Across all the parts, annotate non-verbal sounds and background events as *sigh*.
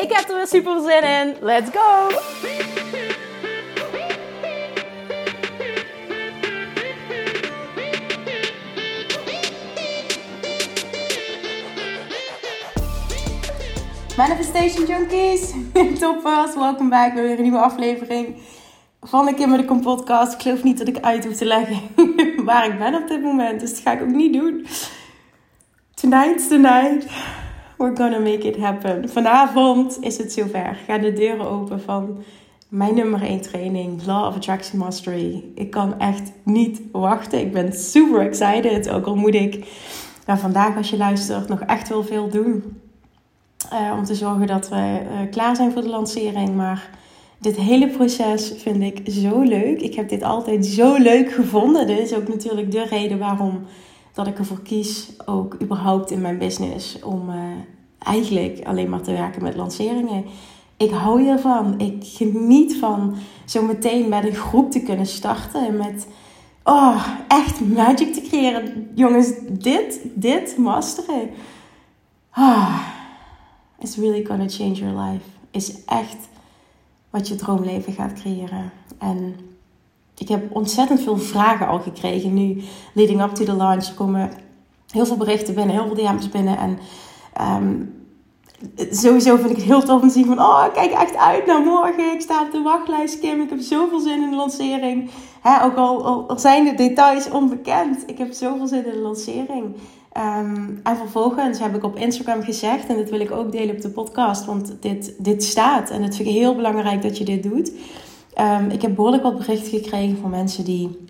Ik heb er weer super zin in. Let's go! Manifestation Junkies, *laughs* toppers, welkom bij weer een nieuwe aflevering van de Kimmer de Kom podcast. Ik geloof niet dat ik uit hoef te leggen *laughs* waar ik ben op dit moment, dus dat ga ik ook niet doen. Tonight's the night. We're gonna make it happen. Vanavond is het zover. Gaan de deuren open van mijn nummer 1 training, Law of Attraction Mastery. Ik kan echt niet wachten. Ik ben super excited. Ook al moet ik nou, vandaag, als je luistert, nog echt wel veel doen. Uh, om te zorgen dat we uh, klaar zijn voor de lancering. Maar dit hele proces vind ik zo leuk. Ik heb dit altijd zo leuk gevonden. Dit is ook natuurlijk de reden waarom dat ik ervoor kies, ook überhaupt in mijn business, om uh, eigenlijk alleen maar te werken met lanceringen. Ik hou hiervan. Ik geniet van zo meteen met een groep te kunnen starten. Met oh, echt magic te creëren. Jongens, dit, dit masteren. Ah, is really gonna change your life. Is echt wat je droomleven gaat creëren. En ik heb ontzettend veel vragen al gekregen nu, leading up to the launch. Er komen heel veel berichten binnen, heel veel DM's binnen. En um, sowieso vind ik het heel tof om te zien van... Oh, kijk echt uit naar morgen. Ik sta op de wachtlijst, Kim. Ik heb zoveel zin in de lancering. Ook al, al, zijn de details onbekend. Ik heb zoveel zin in de lancering. Um, en vervolgens heb ik op Instagram gezegd... en dit wil ik ook delen op de podcast... want dit, dit staat. En het vind ik heel belangrijk dat je dit doet... Um, ik heb behoorlijk wat berichten gekregen van mensen die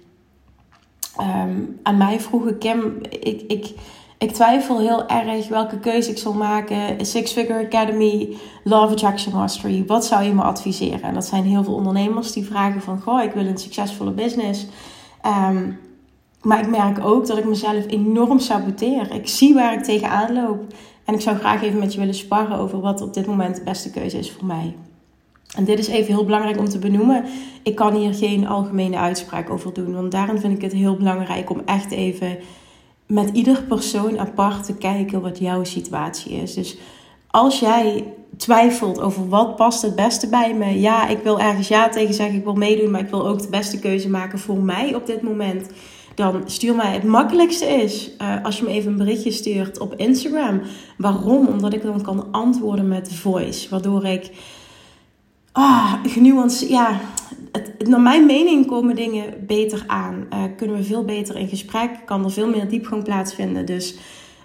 um, aan mij vroegen: Kim, ik, ik, ik twijfel heel erg welke keuze ik zal maken. Six Figure Academy, Love Attraction Mastery. Wat zou je me adviseren? En dat zijn heel veel ondernemers die vragen van... Goh, ik wil een succesvolle business. Um, maar ik merk ook dat ik mezelf enorm saboteer. Ik zie waar ik tegenaan loop. En ik zou graag even met je willen sparren over wat op dit moment de beste keuze is voor mij. En dit is even heel belangrijk om te benoemen. Ik kan hier geen algemene uitspraak over doen. Want daarin vind ik het heel belangrijk om echt even met ieder persoon apart te kijken wat jouw situatie is. Dus als jij twijfelt over wat past het beste bij me. Ja, ik wil ergens ja tegen zeggen, ik wil meedoen, maar ik wil ook de beste keuze maken voor mij op dit moment. Dan stuur mij het makkelijkste is uh, als je me even een berichtje stuurt op Instagram. Waarom? Omdat ik dan kan antwoorden met voice. Waardoor ik ah, genuanceerd. Ja, het, naar mijn mening komen dingen beter aan. Uh, kunnen we veel beter in gesprek. Kan er veel meer diepgang plaatsvinden. Dus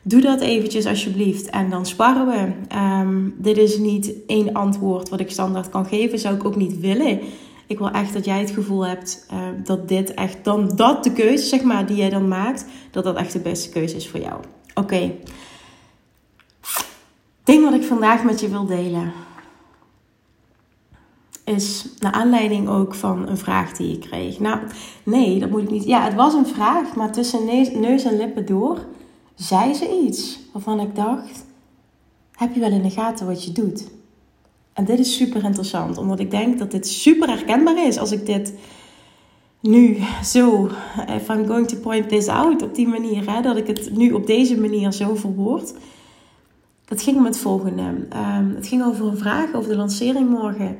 doe dat eventjes alsjeblieft. En dan sparren we. Um, dit is niet één antwoord wat ik standaard kan geven. Zou ik ook niet willen. Ik wil echt dat jij het gevoel hebt uh, dat dit echt dan dat de keuze, zeg maar, die jij dan maakt, dat dat echt de beste keuze is voor jou. Oké. Ding wat ik vandaag met je wil delen is naar aanleiding ook van een vraag die ik kreeg. Nou, nee, dat moet ik niet. Ja, het was een vraag, maar tussen neus en lippen door zei ze iets waarvan ik dacht: heb je wel in de gaten wat je doet? En dit is super interessant, omdat ik denk dat dit super herkenbaar is als ik dit nu zo, if I'm going to point this out op die manier, hè, dat ik het nu op deze manier zo verwoord. Het ging om het volgende. Um, het ging over een vraag over de lancering morgen.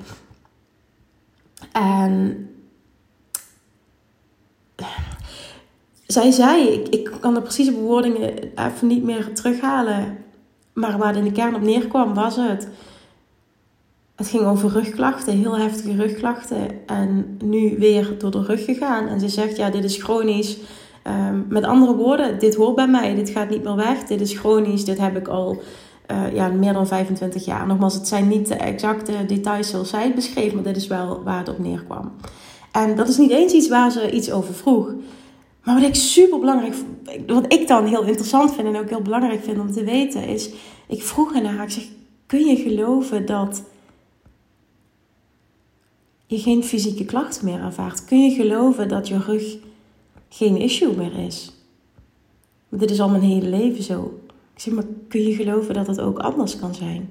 En zij zei, ik, ik kan de precieze bewoordingen even niet meer terughalen. Maar waar het in de kern op neerkwam, was het. Het ging over rugklachten, heel heftige rugklachten. En nu weer door de rug gegaan. En ze zegt, ja, dit is chronisch. Um, met andere woorden, dit hoort bij mij. Dit gaat niet meer weg. Dit is chronisch. Dit heb ik al uh, ja, meer dan 25 jaar. Nogmaals, het zijn niet de exacte details zoals zij het beschreef, maar dit is wel waar het op neerkwam. En dat is niet eens iets waar ze iets over vroeg. Maar wat ik super belangrijk, wat ik dan heel interessant vind en ook heel belangrijk vind om te weten, is: ik vroeg naar haar, ik zeg, kun je geloven dat je geen fysieke klachten meer ervaart? Kun je geloven dat je rug geen issue meer is? Want dit is al mijn hele leven zo. Ik zeg maar, kun je geloven dat het ook anders kan zijn?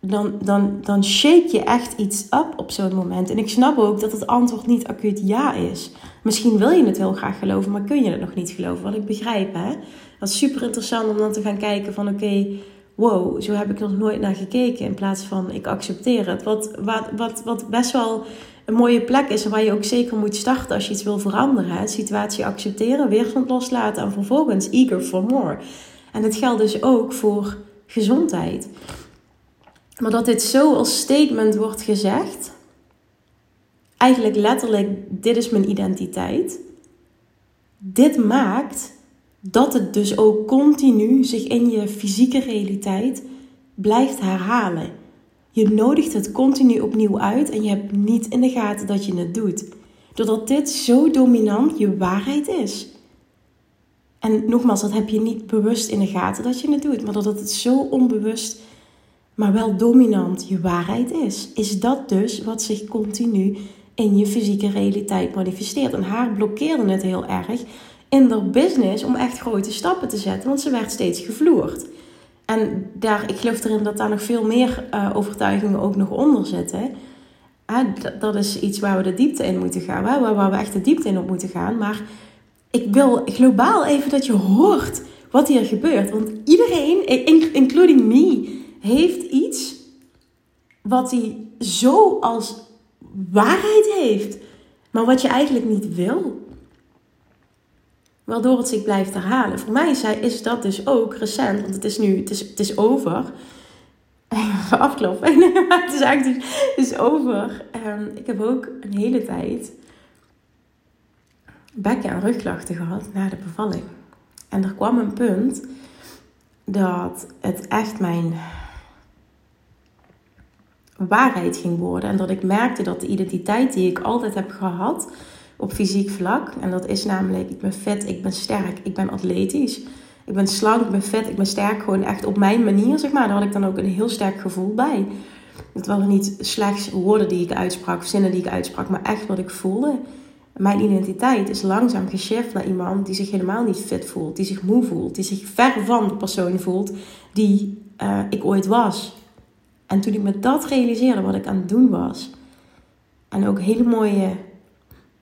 Dan, dan, dan shake je echt iets up op zo'n moment. En ik snap ook dat het antwoord niet acuut ja is. Misschien wil je het heel graag geloven, maar kun je het nog niet geloven. Wat ik begrijp, hè. Dat is super interessant om dan te gaan kijken van... Oké, wow, zo heb ik nog nooit naar gekeken. In plaats van ik accepteer het. Wat, wat, wat, wat best wel een mooie plek is waar je ook zeker moet starten als je iets wil veranderen. Hè? Situatie accepteren, weerstand loslaten en vervolgens eager for more. En dat geldt dus ook voor gezondheid. Maar dat dit zo als statement wordt gezegd, eigenlijk letterlijk, dit is mijn identiteit. Dit maakt dat het dus ook continu zich in je fysieke realiteit blijft herhalen. Je nodigt het continu opnieuw uit en je hebt niet in de gaten dat je het doet. Doordat dit zo dominant je waarheid is. En nogmaals, dat heb je niet bewust in de gaten dat je het doet, maar doordat het zo onbewust, maar wel dominant je waarheid is. Is dat dus wat zich continu in je fysieke realiteit manifesteert. En haar blokkeerde het heel erg in haar business om echt grote stappen te zetten, want ze werd steeds gevloerd. En daar, ik geloof erin dat daar nog veel meer uh, overtuigingen ook nog onder zitten. dat is iets waar we de diepte in moeten gaan, waar, waar we echt de diepte in op moeten gaan. Maar ik wil globaal even dat je hoort wat hier gebeurt. Want iedereen, including me, heeft iets wat hij zo als waarheid heeft, maar wat je eigenlijk niet wil waardoor het zich blijft herhalen. Voor mij is dat dus ook recent, want het is nu, het is, het is over. *laughs* Afkloppen. *laughs* het is eigenlijk het is over. Um, ik heb ook een hele tijd bekken- en rugklachten gehad na de bevalling. En er kwam een punt dat het echt mijn waarheid ging worden. En dat ik merkte dat de identiteit die ik altijd heb gehad op fysiek vlak. En dat is namelijk, ik ben fit, ik ben sterk, ik ben atletisch. Ik ben slank, ik ben fit, ik ben sterk. Gewoon echt op mijn manier, zeg maar. Daar had ik dan ook een heel sterk gevoel bij. Het waren niet slechts woorden die ik uitsprak, zinnen die ik uitsprak, maar echt wat ik voelde. Mijn identiteit is langzaam geshift naar iemand die zich helemaal niet fit voelt, die zich moe voelt, die zich ver van de persoon voelt die uh, ik ooit was. En toen ik me dat realiseerde, wat ik aan het doen was, en ook hele mooie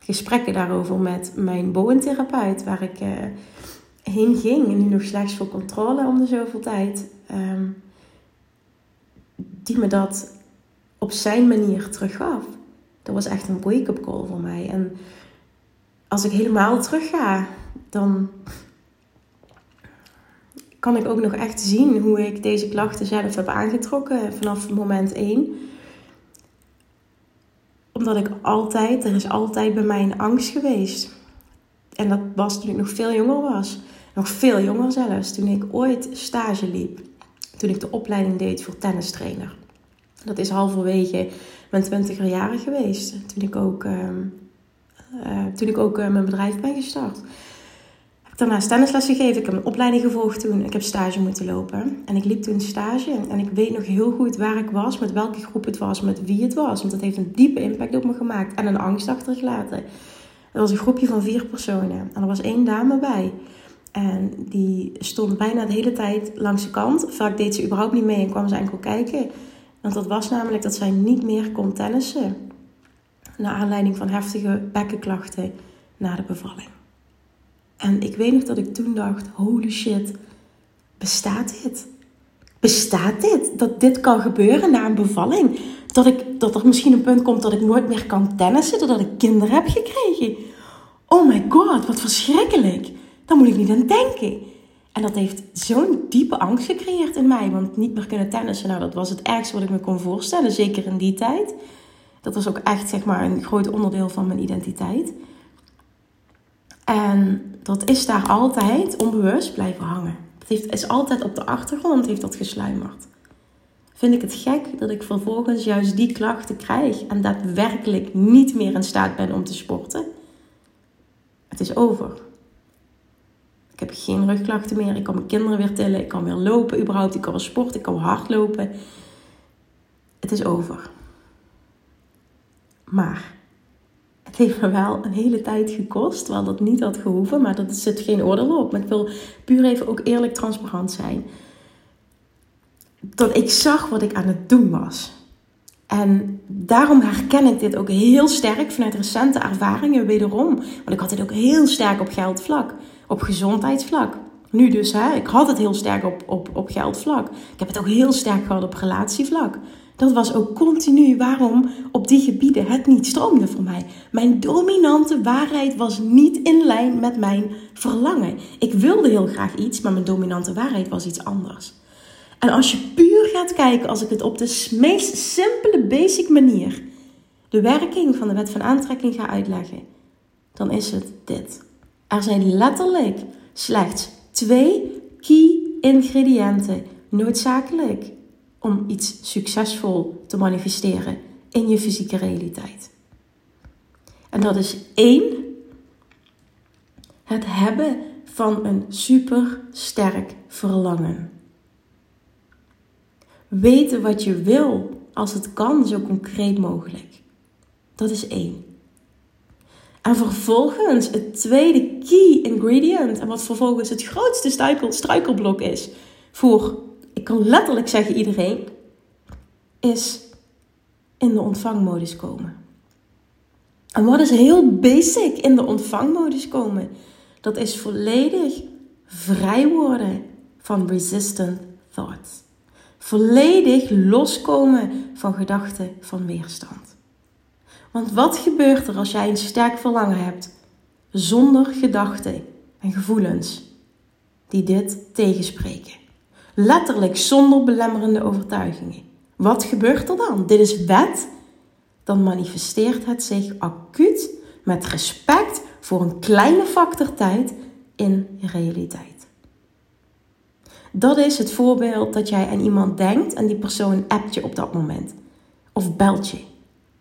gesprekken daarover met mijn boventherapeut, waar ik uh, heen ging. En nu nog slechts voor controle om de zoveel tijd. Um, die me dat op zijn manier teruggaf. Dat was echt een wake-up call voor mij. En als ik helemaal terug ga, dan kan ik ook nog echt zien hoe ik deze klachten zelf heb aangetrokken vanaf moment 1 omdat ik altijd, er is altijd bij mij een angst geweest. En dat was toen ik nog veel jonger was. Nog veel jonger zelfs. Toen ik ooit stage liep. Toen ik de opleiding deed voor tennistrainer. Dat is halverwege mijn twintiger jaren geweest. Toen ik ook, uh, uh, toen ik ook uh, mijn bedrijf ben gestart daarnaast tennisles gegeven. Ik heb een opleiding gevolgd toen. Ik heb stage moeten lopen. En ik liep toen stage. En ik weet nog heel goed waar ik was, met welke groep het was, met wie het was. Want dat heeft een diepe impact op me gemaakt. En een angst achtergelaten. Er was een groepje van vier personen. En er was één dame bij. En die stond bijna de hele tijd langs de kant. Vaak deed ze überhaupt niet mee en kwam ze enkel kijken. Want dat was namelijk dat zij niet meer kon tennissen. Naar aanleiding van heftige bekkenklachten na de bevalling. En ik weet nog dat ik toen dacht: holy shit, bestaat dit? Bestaat dit? Dat dit kan gebeuren na een bevalling? Dat, ik, dat er misschien een punt komt dat ik nooit meer kan tennissen, doordat ik kinderen heb gekregen. Oh my god, wat verschrikkelijk. Daar moet ik niet aan denken. En dat heeft zo'n diepe angst gecreëerd in mij. Want niet meer kunnen tennissen, nou, dat was het ergste wat ik me kon voorstellen. Zeker in die tijd. Dat was ook echt zeg maar, een groot onderdeel van mijn identiteit. En dat is daar altijd onbewust blijven hangen. Het heeft, is altijd op de achtergrond heeft dat gesluimerd. Vind ik het gek dat ik vervolgens juist die klachten krijg en daadwerkelijk niet meer in staat ben om te sporten? Het is over. Ik heb geen rugklachten meer. Ik kan mijn kinderen weer tillen. Ik kan weer lopen überhaupt. Ik kan sporten. Ik kan hardlopen. Het is over. Maar het heeft me wel een hele tijd gekost, terwijl dat niet had gehoeven, maar dat zit geen oordeel op. Maar ik wil puur even ook eerlijk transparant zijn. Dat ik zag wat ik aan het doen was. En daarom herken ik dit ook heel sterk vanuit recente ervaringen wederom. Want ik had dit ook heel sterk op geldvlak, op gezondheidsvlak. Nu dus, hè, ik had het heel sterk op, op, op geldvlak. Ik heb het ook heel sterk gehad op relatievlak. Dat was ook continu waarom op die gebieden het niet stroomde voor mij. Mijn dominante waarheid was niet in lijn met mijn verlangen. Ik wilde heel graag iets, maar mijn dominante waarheid was iets anders. En als je puur gaat kijken, als ik het op de meest simpele, basic manier, de werking van de wet van aantrekking ga uitleggen, dan is het dit. Er zijn letterlijk slechts twee key ingrediënten noodzakelijk om iets succesvol te manifesteren in je fysieke realiteit. En dat is één, het hebben van een super sterk verlangen. Weten wat je wil, als het kan, zo concreet mogelijk. Dat is één. En vervolgens het tweede key ingredient, en wat vervolgens het grootste struikelblok is voor ik kan letterlijk zeggen iedereen, is in de ontvangmodus komen. En wat is heel basic in de ontvangmodus komen? Dat is volledig vrij worden van resistant thoughts. Volledig loskomen van gedachten van weerstand. Want wat gebeurt er als jij een sterk verlangen hebt zonder gedachten en gevoelens die dit tegenspreken? Letterlijk zonder belemmerende overtuigingen. Wat gebeurt er dan? Dit is wet. Dan manifesteert het zich acuut met respect voor een kleine factor tijd in je realiteit. Dat is het voorbeeld dat jij aan iemand denkt en die persoon appt je op dat moment. Of belt je.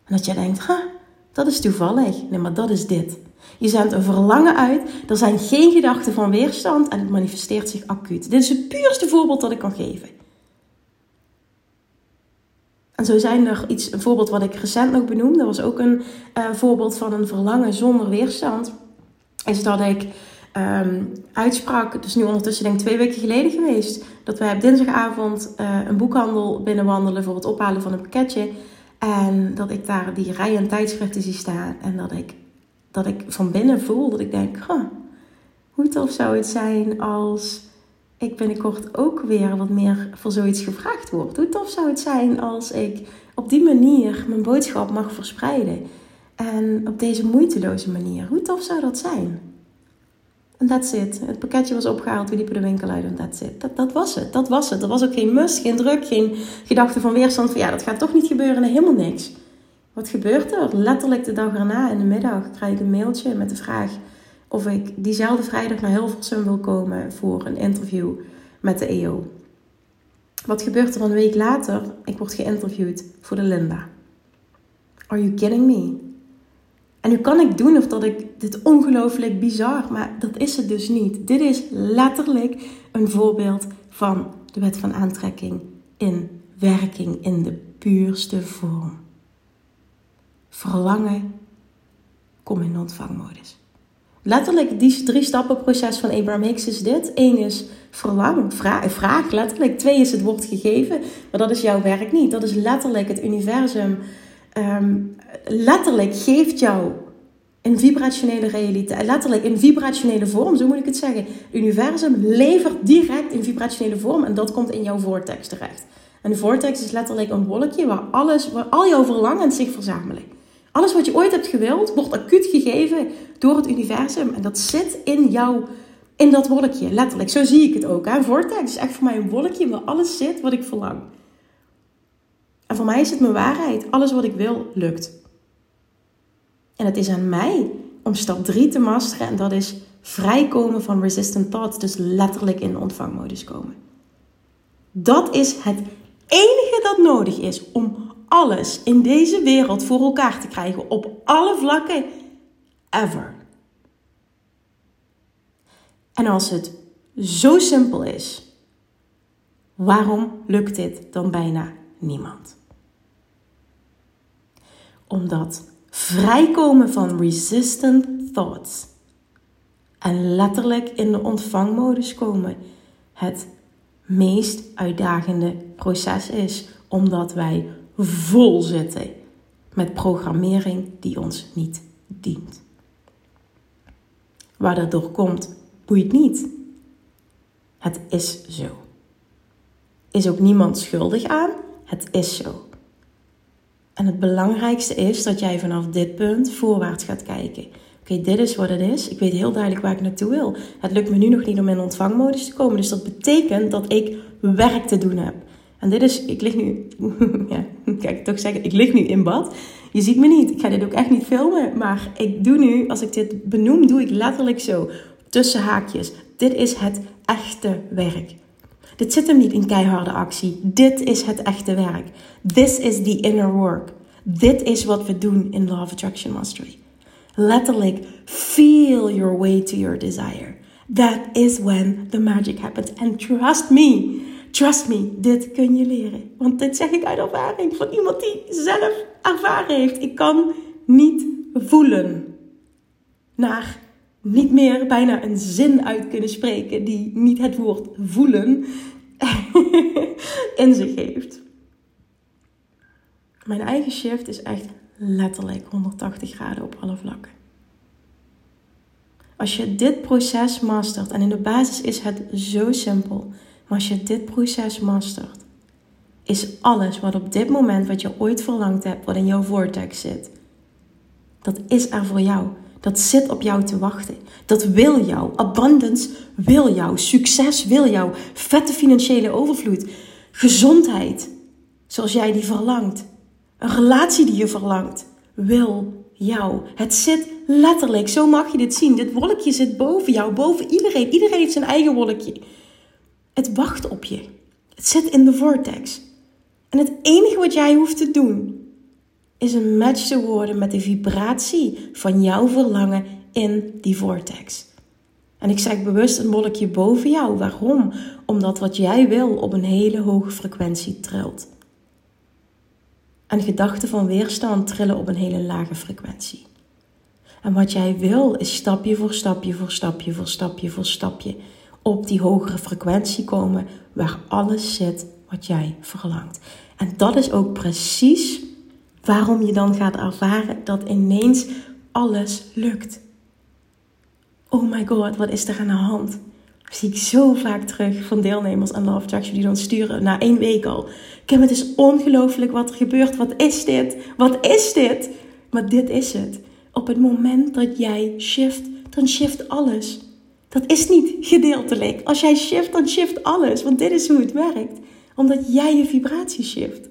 En dat jij denkt, ha, dat is toevallig. Nee, maar dat is dit. Je zendt een verlangen uit. Er zijn geen gedachten van weerstand en het manifesteert zich acuut. Dit is het puurste voorbeeld dat ik kan geven. En zo zijn er iets, een voorbeeld wat ik recent nog benoemde. Dat was ook een uh, voorbeeld van een verlangen zonder weerstand. Is dat ik um, uitsprak, dus nu ondertussen denk ik twee weken geleden geweest, dat wij op dinsdagavond uh, een boekhandel binnenwandelen voor het ophalen van een pakketje. En dat ik daar die rij en tijdschriften zie staan. En dat ik dat ik van binnen voel dat ik denk: hoe tof zou het zijn als ik binnenkort ook weer wat meer voor zoiets gevraagd word? Hoe tof zou het zijn als ik op die manier mijn boodschap mag verspreiden? En op deze moeiteloze manier. Hoe tof zou dat zijn? En that's it. Het pakketje was opgehaald, we liepen de winkel uit en that's it. Dat, dat was het. Dat was het. Er was ook geen must, geen druk, geen gedachte van weerstand van ja, dat gaat toch niet gebeuren. helemaal niks. Wat gebeurt er? Letterlijk de dag erna in de middag krijg ik een mailtje met de vraag of ik diezelfde vrijdag naar Hilversum wil komen voor een interview met de EO. Wat gebeurt er een week later? Ik word geïnterviewd voor de Linda. Are you kidding me? En nu kan ik doen of dat ik dit ongelooflijk bizar, maar dat is het dus niet. Dit is letterlijk een voorbeeld van de wet van aantrekking in werking in de puurste vorm verlangen, kom in de ontvangmodus. Letterlijk, die drie stappen proces van Abraham Hicks is dit. Eén is verlang, vraag, vraag letterlijk. Twee is het wordt gegeven, maar dat is jouw werk niet. Dat is letterlijk het universum. Um, letterlijk geeft jou een vibrationele realiteit, letterlijk in vibrationele vorm, zo moet ik het zeggen. Het universum levert direct in vibrationele vorm en dat komt in jouw vortex terecht. En de vortex is letterlijk een wolkje waar, alles, waar al jouw verlangens zich verzamelen. Alles wat je ooit hebt gewild, wordt acuut gegeven door het universum. En dat zit in jou, in dat wolkje. Letterlijk, zo zie ik het ook. Hè? Vortex is echt voor mij een wolkje waar alles zit wat ik verlang. En voor mij is het mijn waarheid. Alles wat ik wil, lukt. En het is aan mij om stap 3 te masteren. En dat is vrijkomen van resistant thoughts. Dus letterlijk in de ontvangmodus komen. Dat is het enige dat nodig is om alles in deze wereld voor elkaar te krijgen op alle vlakken ever. En als het zo simpel is, waarom lukt dit dan bijna niemand? Omdat vrijkomen van resistant thoughts en letterlijk in de ontvangmodus komen het meest uitdagende proces is, omdat wij vol zitten met programmering die ons niet dient. Waar dat door komt, boeit niet. Het is zo. Is ook niemand schuldig aan, het is zo. En het belangrijkste is dat jij vanaf dit punt voorwaarts gaat kijken. Oké, dit is wat het is. Ik weet heel duidelijk waar ik naartoe wil. Het lukt me nu nog niet om in ontvangmodus te komen. Dus dat betekent dat ik werk te doen heb. En dit is, ik lig nu, *laughs* ja, *laughs* kijk, toch zeggen, ik lig nu in bad. Je ziet me niet. Ik ga dit ook echt niet filmen. Maar ik doe nu, als ik dit benoem, doe ik letterlijk zo. Tussen haakjes. Dit is het echte werk. Dit zit hem niet in keiharde actie. Dit is het echte werk. This is the inner work. Dit is wat we doen in Law of Attraction Mastery. Letterlijk, feel your way to your desire. That is when the magic happens. And trust me, trust me, dit kun je leren. Want dit zeg ik uit ervaring van iemand die zelf ervaren heeft. Ik kan niet voelen naar niet meer bijna een zin uit kunnen spreken die niet het woord voelen *laughs* in zich heeft. Mijn eigen shift is echt letterlijk 180 graden op alle vlakken. Als je dit proces mastert, en in de basis is het zo simpel, maar als je dit proces mastert, is alles wat op dit moment wat je ooit verlangd hebt, wat in jouw vortex zit, dat is er voor jou. Dat zit op jou te wachten. Dat wil jou. Abundance wil jou. Succes wil jou. Vette financiële overvloed. Gezondheid, zoals jij die verlangt. Een relatie die je verlangt, wil jou. Het zit letterlijk, zo mag je dit zien. Dit wolkje zit boven jou, boven iedereen. Iedereen heeft zijn eigen wolkje. Het wacht op je. Het zit in de vortex. En het enige wat jij hoeft te doen, is een match te worden met de vibratie van jouw verlangen in die vortex. En ik zeg bewust een wolkje boven jou. Waarom? Omdat wat jij wil op een hele hoge frequentie trilt. En gedachten van weerstand trillen op een hele lage frequentie. En wat jij wil is stapje voor stapje voor stapje voor stapje voor stapje op die hogere frequentie komen waar alles zit wat jij verlangt. En dat is ook precies waarom je dan gaat ervaren dat ineens alles lukt. Oh my god, wat is er aan de hand? Dat zie ik zo vaak terug van deelnemers aan Love Attraction die dan sturen na één week al. Kim, het is ongelooflijk wat er gebeurt. Wat is dit? Wat is dit? Maar dit is het. Op het moment dat jij shift, dan shift alles. Dat is niet gedeeltelijk. Als jij shift, dan shift alles. Want dit is hoe het werkt. Omdat jij je vibratie shift.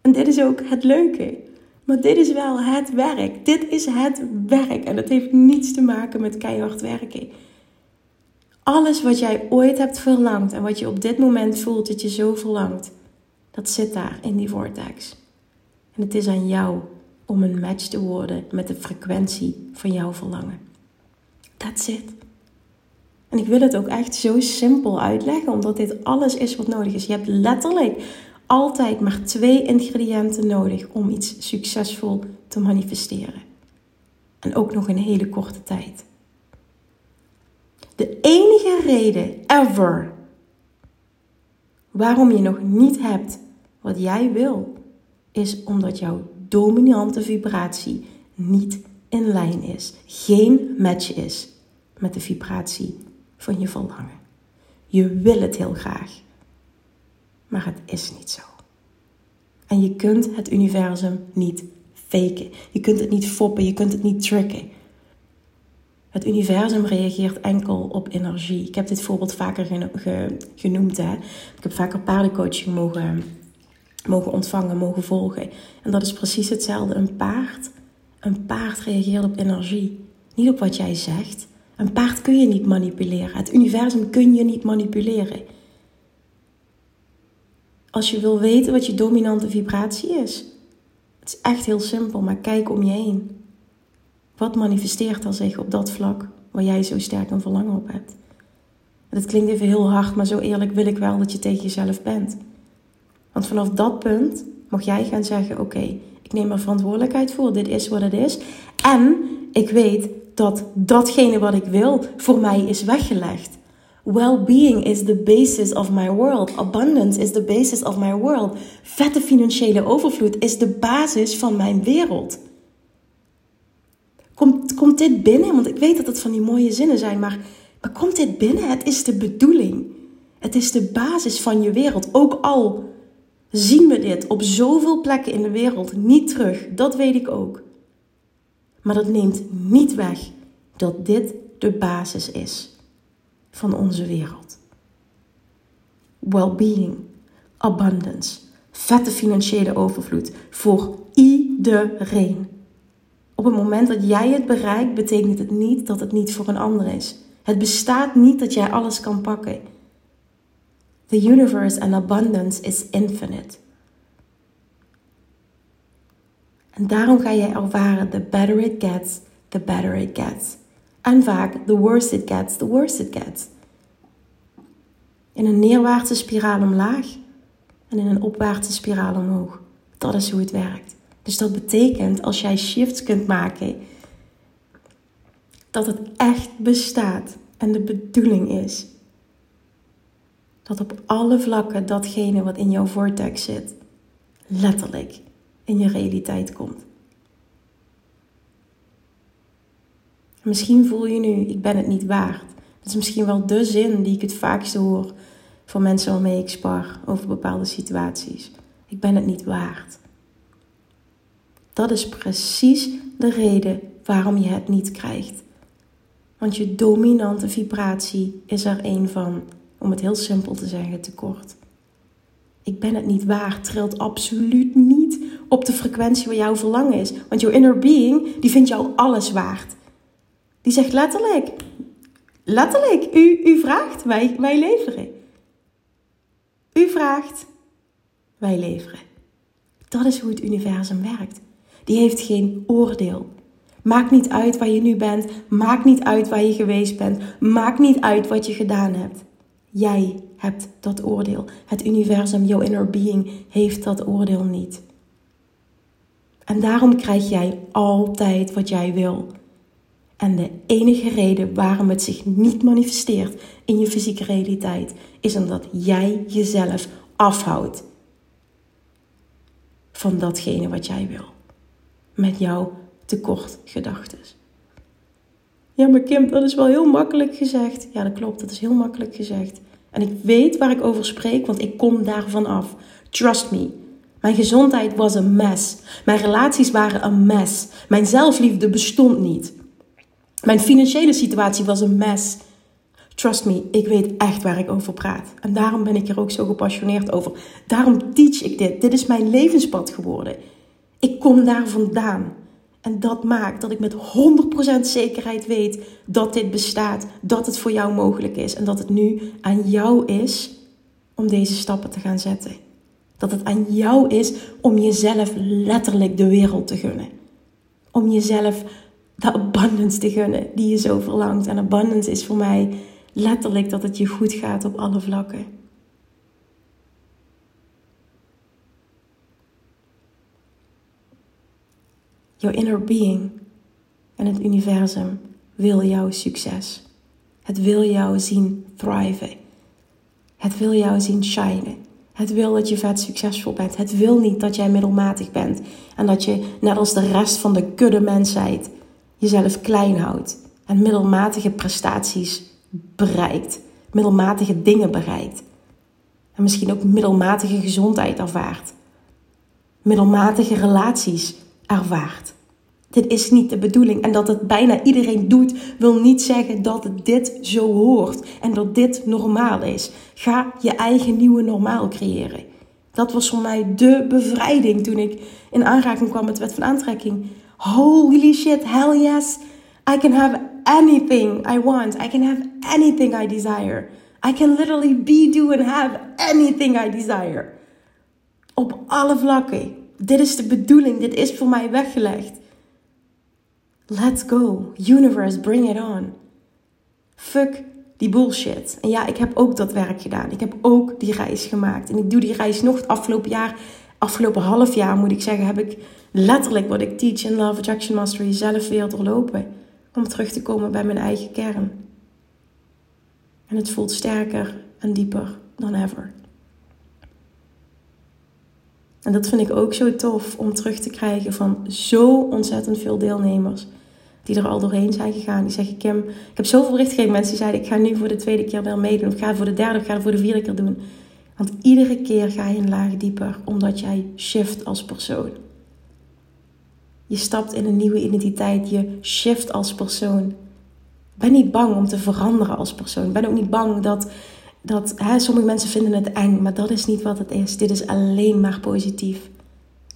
En dit is ook het leuke. Maar dit is wel het werk. Dit is het werk. En dat heeft niets te maken met keihard werken. Alles wat jij ooit hebt verlangd en wat je op dit moment voelt dat je zo verlangt, dat zit daar in die vortex. En het is aan jou om een match te worden met de frequentie van jouw verlangen. That's it. En ik wil het ook echt zo simpel uitleggen, omdat dit alles is wat nodig is. Je hebt letterlijk altijd maar twee ingrediënten nodig om iets succesvol te manifesteren. En ook nog een hele korte tijd. De enige reden ever waarom je nog niet hebt wat jij wil, is omdat jouw dominante vibratie niet in lijn is, geen match is met de vibratie van je verlangen. Je wil het heel graag, maar het is niet zo. En je kunt het universum niet faken. Je kunt het niet foppen, je kunt het niet tricken. Het universum reageert enkel op energie. Ik heb dit voorbeeld vaker genoemd. Hè? Ik heb vaker paardencoaching mogen, mogen ontvangen, mogen volgen. En dat is precies hetzelfde. Een paard, een paard reageert op energie. Niet op wat jij zegt. Een paard kun je niet manipuleren. Het universum kun je niet manipuleren. Als je wil weten wat je dominante vibratie is. Het is echt heel simpel, maar kijk om je heen. Wat manifesteert er zich op dat vlak waar jij zo sterk een verlangen op hebt? Dat klinkt even heel hard, maar zo eerlijk wil ik wel dat je tegen jezelf bent. Want vanaf dat punt mag jij gaan zeggen: Oké, Ik neem er verantwoordelijkheid voor. Dit is wat het is. En ik weet dat datgene wat ik wil voor mij is weggelegd. Well-being is the basis of my world. Abundance is the basis of my world. Vette financiële overvloed is de basis van mijn wereld. Komt, komt dit binnen? Want ik weet dat het van die mooie zinnen zijn, maar, maar komt dit binnen? Het is de bedoeling. Het is de basis van je wereld. Ook al zien we dit op zoveel plekken in de wereld niet terug, dat weet ik ook. Maar dat neemt niet weg dat dit de basis is van onze wereld. Well-being, abundance, vette financiële overvloed voor iedereen. Op het moment dat jij het bereikt, betekent het niet dat het niet voor een ander is. Het bestaat niet dat jij alles kan pakken. The universe and abundance is infinite. En daarom ga je ervaren, the better it gets, the better it gets. En vaak, the worse it gets, the worse it gets. In een neerwaartse spiraal omlaag en in een opwaartse spiraal omhoog. Dat is hoe het werkt. Dus dat betekent, als jij shifts kunt maken, dat het echt bestaat en de bedoeling is dat op alle vlakken datgene wat in jouw vortex zit, letterlijk in je realiteit komt. Misschien voel je nu, ik ben het niet waard. Dat is misschien wel de zin die ik het vaakste hoor van mensen waarmee ik spar over bepaalde situaties. Ik ben het niet waard. Dat is precies de reden waarom je het niet krijgt. Want je dominante vibratie is er een van, om het heel simpel te zeggen, tekort. Ik ben het niet waard trilt absoluut niet op de frequentie waar jouw verlangen is. Want jouw inner being, die vindt jou alles waard. Die zegt letterlijk, letterlijk, u, u vraagt, wij, wij leveren. U vraagt, wij leveren. Dat is hoe het universum werkt. Die heeft geen oordeel. Maakt niet uit waar je nu bent. Maakt niet uit waar je geweest bent. Maakt niet uit wat je gedaan hebt. Jij hebt dat oordeel. Het universum, jouw inner being, heeft dat oordeel niet. En daarom krijg jij altijd wat jij wil. En de enige reden waarom het zich niet manifesteert in je fysieke realiteit is omdat jij jezelf afhoudt van datgene wat jij wil. Met jouw tekortgedachten. Ja, maar Kim, dat is wel heel makkelijk gezegd. Ja, dat klopt, dat is heel makkelijk gezegd. En ik weet waar ik over spreek, want ik kom daarvan af. Trust me. Mijn gezondheid was een mess. Mijn relaties waren een mess. Mijn zelfliefde bestond niet. Mijn financiële situatie was een mess. Trust me, ik weet echt waar ik over praat. En daarom ben ik er ook zo gepassioneerd over. Daarom teach ik dit. Dit is mijn levenspad geworden. Ik kom daar vandaan. En dat maakt dat ik met 100% zekerheid weet dat dit bestaat, dat het voor jou mogelijk is en dat het nu aan jou is om deze stappen te gaan zetten. Dat het aan jou is om jezelf letterlijk de wereld te gunnen. Om jezelf de abundance te gunnen die je zo verlangt. En abundance is voor mij letterlijk dat het je goed gaat op alle vlakken. Jouw inner being en het universum wil jouw succes. Het wil jou zien thriven. Het wil jou zien shinen. Het wil dat je vet succesvol bent. Het wil niet dat jij middelmatig bent en dat je, net als de rest van de kudde mensheid, jezelf klein houdt en middelmatige prestaties bereikt, middelmatige dingen bereikt. En misschien ook middelmatige gezondheid ervaart. Middelmatige relaties ervaart. Dit is niet de bedoeling. En dat het bijna iedereen doet, wil niet zeggen dat dit zo hoort en dat dit normaal is. Ga je eigen nieuwe normaal creëren. Dat was voor mij de bevrijding toen ik in aanraking kwam met de wet van aantrekking. Holy shit, hell yes. I can have anything I want. I can have anything I desire. I can literally be, do and have anything I desire. Op alle vlakken. Dit is de bedoeling. Dit is voor mij weggelegd. Let's go. Universe, bring it on. Fuck die bullshit. En ja, ik heb ook dat werk gedaan. Ik heb ook die reis gemaakt. En ik doe die reis nog het afgelopen jaar afgelopen half jaar, moet ik zeggen, heb ik letterlijk wat ik teach in Love Attraction Mastery zelf weer doorlopen. Om terug te komen bij mijn eigen kern. En het voelt sterker en dieper dan ever. En dat vind ik ook zo tof om terug te krijgen van zo ontzettend veel deelnemers die er al doorheen zijn gegaan. Die zeggen, Kim, ik heb zoveel bericht. Mensen die zeiden, ik ga nu voor de tweede keer weer meedoen. Of ga voor de derde, of ik ga voor de vierde keer doen. Want iedere keer ga je een laag dieper, omdat jij shift als persoon. Je stapt in een nieuwe identiteit, je shift als persoon. Ben niet bang om te veranderen als persoon. Ben ook niet bang dat, dat hè, sommige mensen vinden het eng, maar dat is niet wat het is. Dit is alleen maar positief.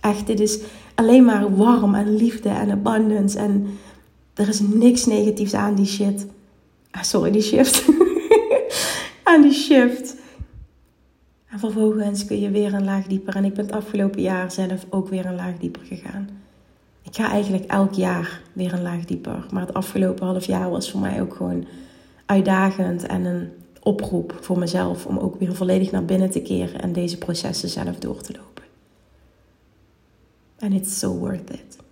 Echt, dit is alleen maar warm en liefde en abundance en er is niks negatiefs aan die shit. Ah, sorry, die shift. *laughs* aan die shift. En vervolgens kun je weer een laag dieper. En ik ben het afgelopen jaar zelf ook weer een laag dieper gegaan. Ik ga eigenlijk elk jaar weer een laag dieper. Maar het afgelopen half jaar was voor mij ook gewoon uitdagend en een oproep voor mezelf om ook weer volledig naar binnen te keren en deze processen zelf door te lopen. And it's so worth it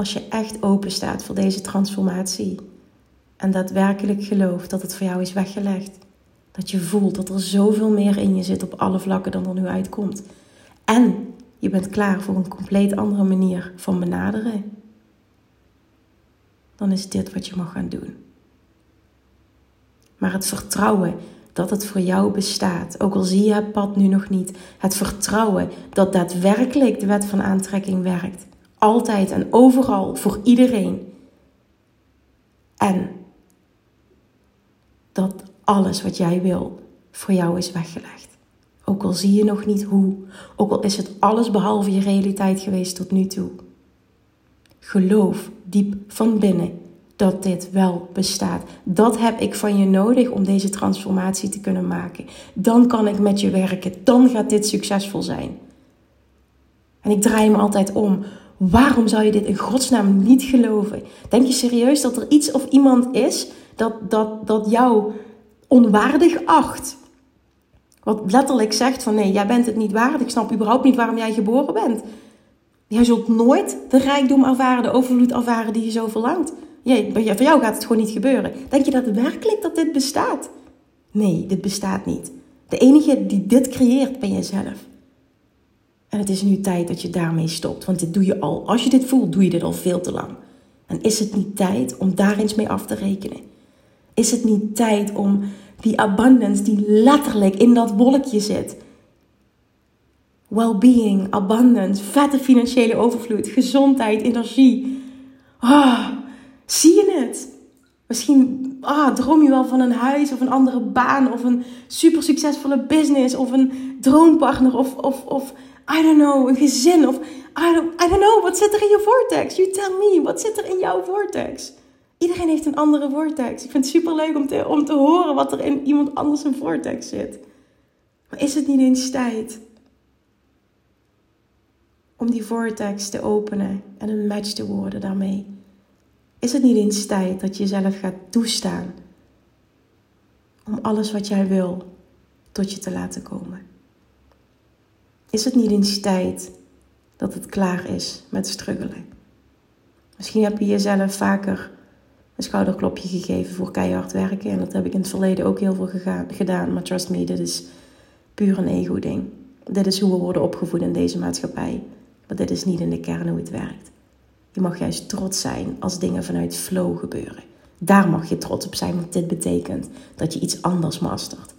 als je echt open staat voor deze transformatie en daadwerkelijk gelooft dat het voor jou is weggelegd, dat je voelt dat er zoveel meer in je zit op alle vlakken dan er nu uitkomt. En je bent klaar voor een compleet andere manier van benaderen, dan is dit wat je mag gaan doen. Maar het vertrouwen dat het voor jou bestaat, ook al zie je het pad nu nog niet, het vertrouwen dat daadwerkelijk de wet van aantrekking werkt, altijd en overal voor iedereen. En dat alles wat jij wil voor jou is weggelegd. Ook al zie je nog niet hoe, ook al is het alles behalve je realiteit geweest tot nu toe. Geloof diep van binnen dat dit wel bestaat. Dat heb ik van je nodig om deze transformatie te kunnen maken. Dan kan ik met je werken. Dan gaat dit succesvol zijn. En ik draai me altijd om. Waarom zou je dit in godsnaam niet geloven? Denk je serieus dat er iets of iemand is dat, dat, dat jou onwaardig acht? Wat letterlijk zegt van nee, jij bent het niet waard. Ik snap überhaupt niet waarom jij geboren bent. Jij zult nooit de rijkdom ervaren, de overvloed ervaren die je zo verlangt. Voor jou gaat het gewoon niet gebeuren. Denk je dat werkelijk dat dit bestaat? Nee, dit bestaat niet. De enige die dit creëert ben jezelf. En het is nu tijd dat je daarmee stopt. Want dit doe je al. Als je dit voelt, doe je dit al veel te lang. En is het niet tijd om daar eens mee af te rekenen? Is het niet tijd om die abundance die letterlijk in dat wolkje zit. Well-being, abundance, vette financiële overvloed, gezondheid, energie. Ah, zie je het? Misschien ah, droom je wel van een huis of een andere baan of een super succesvolle business of een droompartner of, of, of I don't know, een gezin of I don't, I don't know, wat zit er in je vortex? You tell me, wat zit er in jouw vortex? Iedereen heeft een andere vortex. Ik vind het super leuk om te, om te horen wat er in iemand anders een vortex zit. Maar is het niet eens tijd om die vortex te openen en een match te worden daarmee? Is het niet eens tijd dat je jezelf gaat toestaan om alles wat jij wil tot je te laten komen? Is het niet eens tijd dat het klaar is met struggelen? Misschien heb je jezelf vaker een schouderklopje gegeven voor keihard werken. En dat heb ik in het verleden ook heel veel gedaan. Maar trust me, dit is puur een ego-ding. Dit is hoe we worden opgevoed in deze maatschappij. Maar dit is niet in de kern hoe het werkt. Je mag juist trots zijn als dingen vanuit flow gebeuren. Daar mag je trots op zijn, want dit betekent dat je iets anders mastert.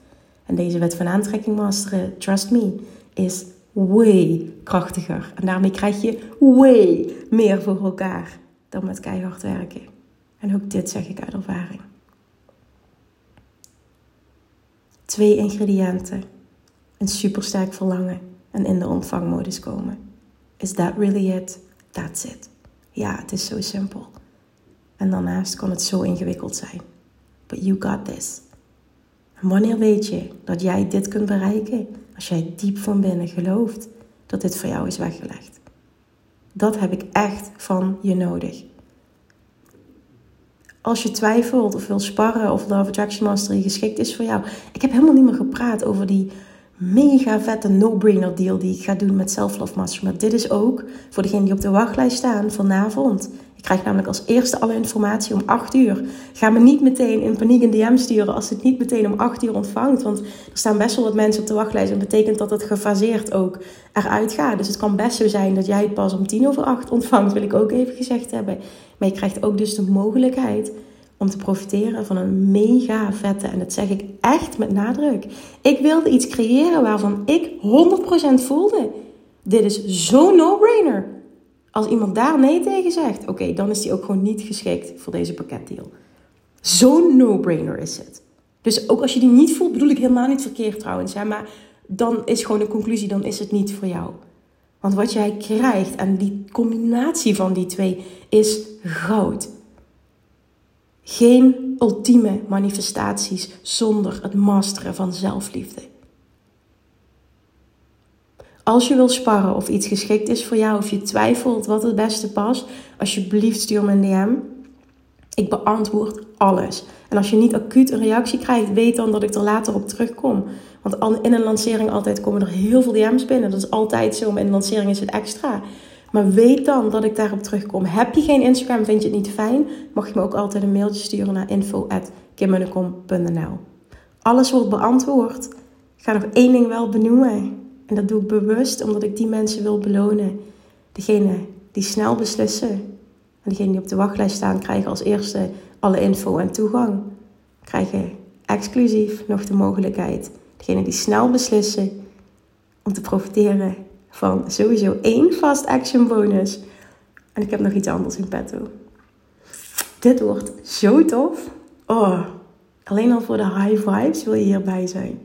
En deze wet van aantrekking masteren, trust me, is way krachtiger. En daarmee krijg je way meer voor elkaar dan met keihard werken. En ook dit zeg ik uit ervaring. Twee ingrediënten. Een supersterk verlangen en in de ontvangmodus komen. Is that really it? That's it. Ja, het is zo simpel. En daarnaast kan het zo ingewikkeld zijn. But you got this. En wanneer weet je dat jij dit kunt bereiken? Als jij diep van binnen gelooft dat dit voor jou is weggelegd. Dat heb ik echt van je nodig. Als je twijfelt of wil sparren of Love Attraction Mastery geschikt is voor jou. Ik heb helemaal niet meer gepraat over die mega vette no-brainer deal die ik ga doen met Self Love Master. Maar dit is ook voor degenen die op de wachtlijst staan vanavond. Ik krijg namelijk als eerste alle informatie om 8 uur. Ga me niet meteen in paniek een DM sturen als het niet meteen om 8 uur ontvangt. Want er staan best wel wat mensen op de wachtlijst. En betekent dat het gefaseerd ook eruit gaat. Dus het kan best zo zijn dat jij het pas om 10 over 8 ontvangt. Wil ik ook even gezegd hebben. Maar je krijgt ook dus de mogelijkheid om te profiteren van een mega vette, en dat zeg ik echt met nadruk. Ik wilde iets creëren waarvan ik 100% voelde. Dit is zo'n no-brainer. Als iemand daar nee tegen zegt, oké, dan is die ook gewoon niet geschikt voor deze pakketdeal. Zo'n no-brainer is het. Dus ook als je die niet voelt, bedoel ik helemaal niet verkeerd trouwens. Hè, maar dan is gewoon de conclusie, dan is het niet voor jou. Want wat jij krijgt en die combinatie van die twee is goud. Geen ultieme manifestaties zonder het masteren van zelfliefde. Als je wil sparren of iets geschikt is voor jou, of je twijfelt wat het beste past, alsjeblieft stuur me een DM. Ik beantwoord alles. En als je niet acuut een reactie krijgt, weet dan dat ik er later op terugkom. Want in een lancering altijd komen er heel veel DM's binnen. Dat is altijd zo, maar in een lancering is het extra. Maar weet dan dat ik daarop terugkom. Heb je geen Instagram, vind je het niet fijn? Mag je me ook altijd een mailtje sturen naar info.kimmunnekom.nl Alles wordt beantwoord. Ik ga nog één ding wel benoemen. En dat doe ik bewust, omdat ik die mensen wil belonen. Degene die snel beslissen. En degene die op de wachtlijst staan, krijgen als eerste alle info en toegang. Krijgen exclusief nog de mogelijkheid. Degene die snel beslissen om te profiteren van sowieso één fast action bonus. En ik heb nog iets anders in petto. Dit wordt zo tof. Oh, alleen al voor de high vibes wil je hierbij zijn.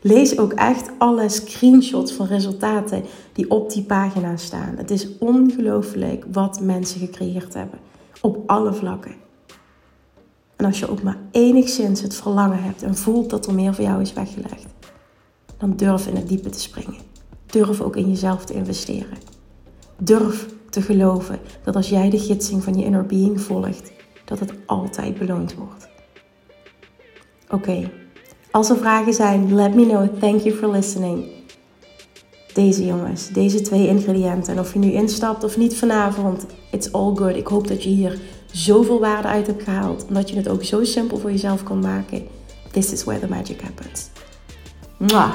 Lees ook echt alle screenshots van resultaten die op die pagina staan. Het is ongelooflijk wat mensen gecreëerd hebben. Op alle vlakken. En als je ook maar enigszins het verlangen hebt en voelt dat er meer voor jou is weggelegd, dan durf in het diepe te springen. Durf ook in jezelf te investeren. Durf te geloven dat als jij de gidsing van je inner being volgt, dat het altijd beloond wordt. Oké, als er vragen zijn, let me know. Thank you for listening. Deze jongens, deze twee ingrediënten. En of je nu instapt of niet vanavond, it's all good. Ik hoop dat je hier zoveel waarde uit hebt gehaald. En dat je het ook zo simpel voor jezelf kan maken. This is where the magic happens. Mwah.